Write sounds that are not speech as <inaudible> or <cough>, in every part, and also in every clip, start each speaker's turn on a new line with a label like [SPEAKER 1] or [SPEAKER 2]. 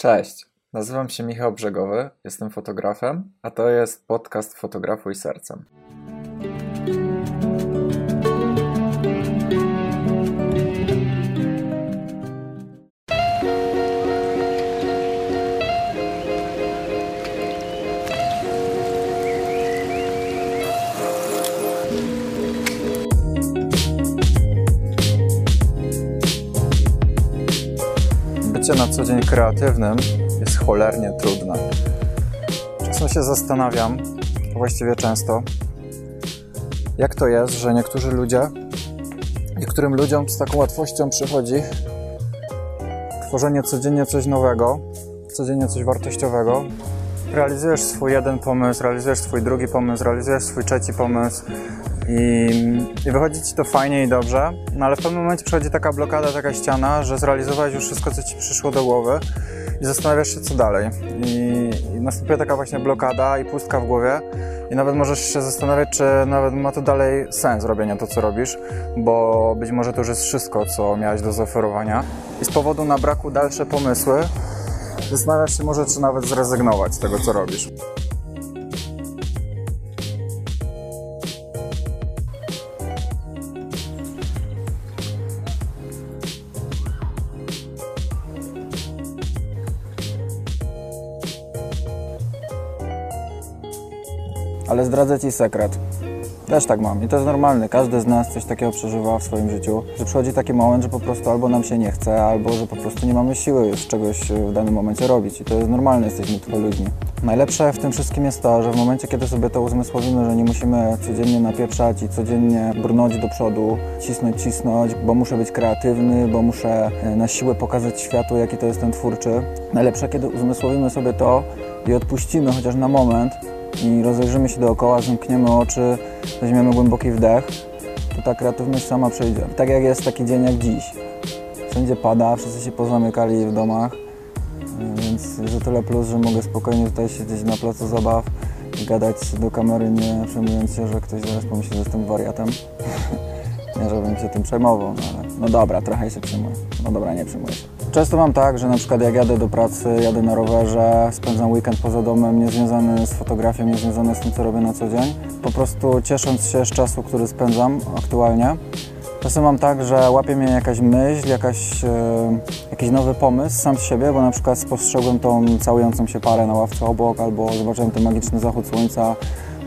[SPEAKER 1] Cześć, nazywam się Michał Brzegowy, jestem fotografem, a to jest podcast Fotografuj Sercem. Na co dzień kreatywnym jest cholernie trudne. Czasem się zastanawiam, właściwie często, jak to jest, że niektórzy ludzie, niektórym ludziom z taką łatwością przychodzi tworzenie codziennie coś nowego, codziennie coś wartościowego. Realizujesz swój jeden pomysł, realizujesz swój drugi pomysł, realizujesz swój trzeci pomysł i, i wychodzi ci to fajnie i dobrze, no ale w pewnym momencie przychodzi taka blokada, taka ściana, że zrealizowałeś już wszystko, co ci przyszło do głowy i zastanawiasz się, co dalej. I, i następuje taka właśnie blokada i pustka w głowie i nawet możesz się zastanawiać, czy nawet ma to dalej sens robienia to, co robisz, bo być może to już jest wszystko, co miałeś do zaoferowania i z powodu na braku dalsze pomysły zastanawiasz się może, czy nawet zrezygnować z tego, co robisz. Ale zdradzę Ci sekret. Też tak mam i to jest normalne. Każdy z nas coś takiego przeżywa w swoim życiu, że przychodzi taki moment, że po prostu albo nam się nie chce, albo że po prostu nie mamy siły już czegoś w danym momencie robić i to jest normalne, jesteśmy tylko ludźmi. Najlepsze w tym wszystkim jest to, że w momencie, kiedy sobie to uzmysłowimy, że nie musimy codziennie napieprzać i codziennie brnąć do przodu, cisnąć, cisnąć, bo muszę być kreatywny, bo muszę e, na siłę pokazać światu, jaki to jest ten twórczy. Najlepsze, kiedy uzmysłowimy sobie to i odpuścimy chociaż na moment, i rozejrzymy się dookoła, zamkniemy oczy, weźmiemy głęboki wdech, to ta kreatywność sama przyjdzie. Tak jak jest taki dzień jak dziś. Wszędzie pada, wszyscy się pozamykali w domach, więc jest o tyle plus, że mogę spokojnie tutaj siedzieć na placu zabaw i gadać do kamery, nie przejmując się, że ktoś zaraz pomyśli, że jestem wariatem. <laughs> nie, żebym się tym przejmował, no ale no dobra, trochę się przejmuję. No dobra, nie przejmuję się. Często mam tak, że na przykład jak jadę do pracy, jadę na rowerze, spędzam weekend poza domem, niezwiązany z fotografią, niezwiązany z tym, co robię na co dzień. Po prostu ciesząc się z czasu, który spędzam aktualnie. Czasem mam tak, że łapie mnie jakaś myśl, jakaś, e, jakiś nowy pomysł sam z siebie, bo na przykład spostrzegłem tą całującą się parę na ławce obok, albo zobaczyłem ten magiczny zachód słońca,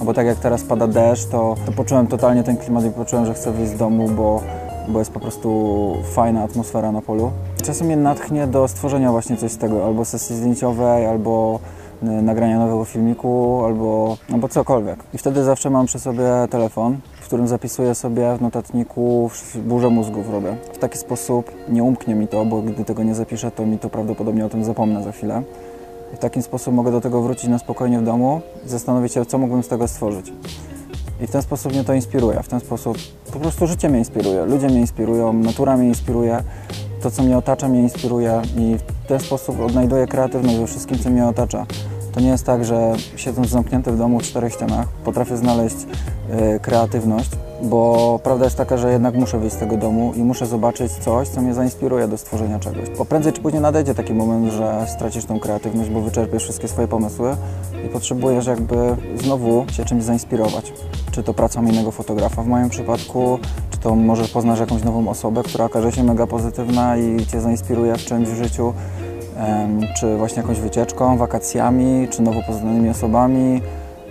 [SPEAKER 1] albo tak jak teraz pada deszcz, to, to poczułem totalnie ten klimat i poczułem, że chcę wyjść z domu, bo, bo jest po prostu fajna atmosfera na polu. Czasem mnie natchnie do stworzenia właśnie coś z tego, albo sesji zdjęciowej, albo y, nagrania nowego filmiku, albo, albo cokolwiek. I wtedy zawsze mam przy sobie telefon, w którym zapisuję sobie w notatniku burzę mózgów robię. W taki sposób nie umknie mi to, bo gdy tego nie zapiszę, to mi to prawdopodobnie o tym zapomnę za chwilę. W taki sposób mogę do tego wrócić na spokojnie w domu zastanowić się, co mógłbym z tego stworzyć. I w ten sposób mnie to inspiruje, w ten sposób po prostu życie mnie inspiruje, ludzie mnie inspirują, natura mnie inspiruje, to co mnie otacza mnie inspiruje i w ten sposób odnajduję kreatywność we wszystkim, co mnie otacza. To nie jest tak, że siedząc zamknięty w domu w czterech ścianach potrafię znaleźć y, kreatywność, bo prawda jest taka, że jednak muszę wyjść z tego domu i muszę zobaczyć coś, co mnie zainspiruje do stworzenia czegoś. Bo prędzej czy później nadejdzie taki moment, że stracisz tą kreatywność, bo wyczerpiesz wszystkie swoje pomysły i potrzebujesz jakby znowu się czymś zainspirować. Czy to pracą innego fotografa w moim przypadku, czy to może poznasz jakąś nową osobę, która okaże się mega pozytywna i Cię zainspiruje w czymś w życiu, czy właśnie jakąś wycieczką, wakacjami, czy nowo poznanymi osobami.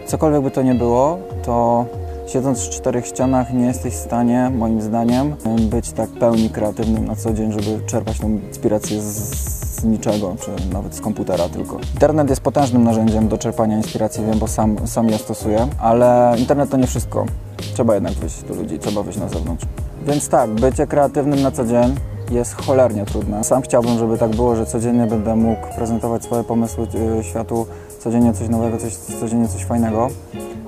[SPEAKER 1] Cokolwiek by to nie było, to siedząc w czterech ścianach nie jesteś w stanie, moim zdaniem, być tak pełni kreatywnym na co dzień, żeby czerpać tą inspirację z, niczego, czy nawet z komputera tylko. Internet jest potężnym narzędziem do czerpania inspiracji, wiem, bo sam, sam je stosuję, ale internet to nie wszystko. Trzeba jednak wyjść do ludzi, trzeba wyjść na zewnątrz. Więc tak, bycie kreatywnym na co dzień jest cholernie trudne. Sam chciałbym, żeby tak było, że codziennie będę mógł prezentować swoje pomysły e, światu, codziennie coś nowego, coś, codziennie coś fajnego,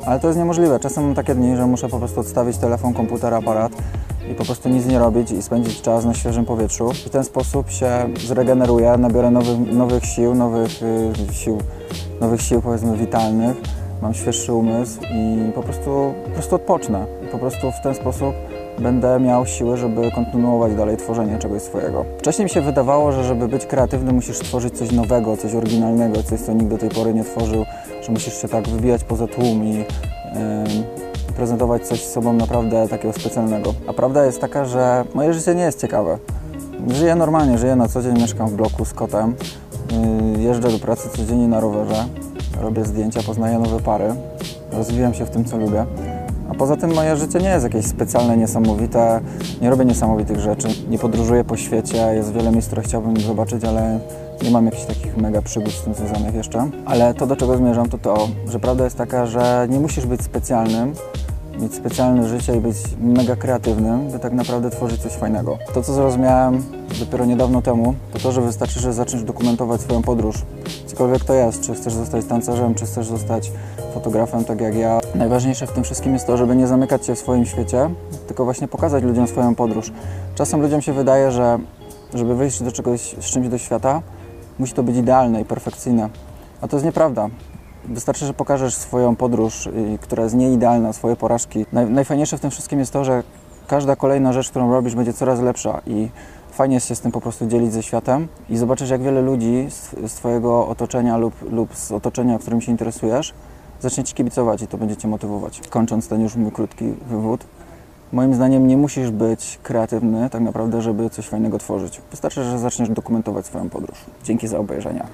[SPEAKER 1] ale to jest niemożliwe. Czasem mam takie dni, że muszę po prostu odstawić telefon, komputer, aparat i po prostu nic nie robić i spędzić czas na świeżym powietrzu. W ten sposób się zregeneruję, nabiorę nowych, nowych sił, nowych y, sił, nowych sił powiedzmy witalnych, mam świeższy umysł i po prostu, po prostu odpocznę. I po prostu w ten sposób będę miał siłę, żeby kontynuować dalej tworzenie czegoś swojego. Wcześniej mi się wydawało, że żeby być kreatywny musisz tworzyć coś nowego, coś oryginalnego, coś co nikt do tej pory nie tworzył, że musisz się tak wybijać poza tłum i prezentować coś z sobą naprawdę takiego specjalnego. A prawda jest taka, że moje życie nie jest ciekawe. Żyję normalnie, żyję na co dzień, mieszkam w bloku z kotem, yy, jeżdżę do pracy codziennie na rowerze, robię zdjęcia, poznaję nowe pary, rozwijam się w tym, co lubię. A poza tym moje życie nie jest jakieś specjalne, niesamowite, nie robię niesamowitych rzeczy, nie podróżuję po świecie, jest wiele miejsc, które chciałbym zobaczyć, ale nie mam jakichś takich mega przygód z tym związanych jeszcze. Ale to, do czego zmierzam, to to, że prawda jest taka, że nie musisz być specjalnym, mieć specjalne życie i być mega kreatywnym, by tak naprawdę tworzyć coś fajnego. To, co zrozumiałem dopiero niedawno temu, to to, że wystarczy, że zaczniesz dokumentować swoją podróż. Cokolwiek to jest, czy chcesz zostać tancerzem, czy chcesz zostać fotografem, tak jak ja. Najważniejsze w tym wszystkim jest to, żeby nie zamykać się w swoim świecie, tylko właśnie pokazać ludziom swoją podróż. Czasem ludziom się wydaje, że żeby wyjść do czegoś, z czymś do świata, musi to być idealne i perfekcyjne. A to jest nieprawda. Wystarczy, że pokażesz swoją podróż, y, która jest nieidealna, swoje porażki. Naj, najfajniejsze w tym wszystkim jest to, że każda kolejna rzecz, którą robisz, będzie coraz lepsza i fajnie jest się z tym po prostu dzielić ze światem i zobaczysz, jak wiele ludzi z, z Twojego otoczenia lub, lub z otoczenia, którym się interesujesz, zacznie Ci kibicować i to będzie Cię motywować. Kończąc ten już mój krótki wywód, moim zdaniem nie musisz być kreatywny tak naprawdę, żeby coś fajnego tworzyć. Wystarczy, że zaczniesz dokumentować swoją podróż. Dzięki za obejrzenie.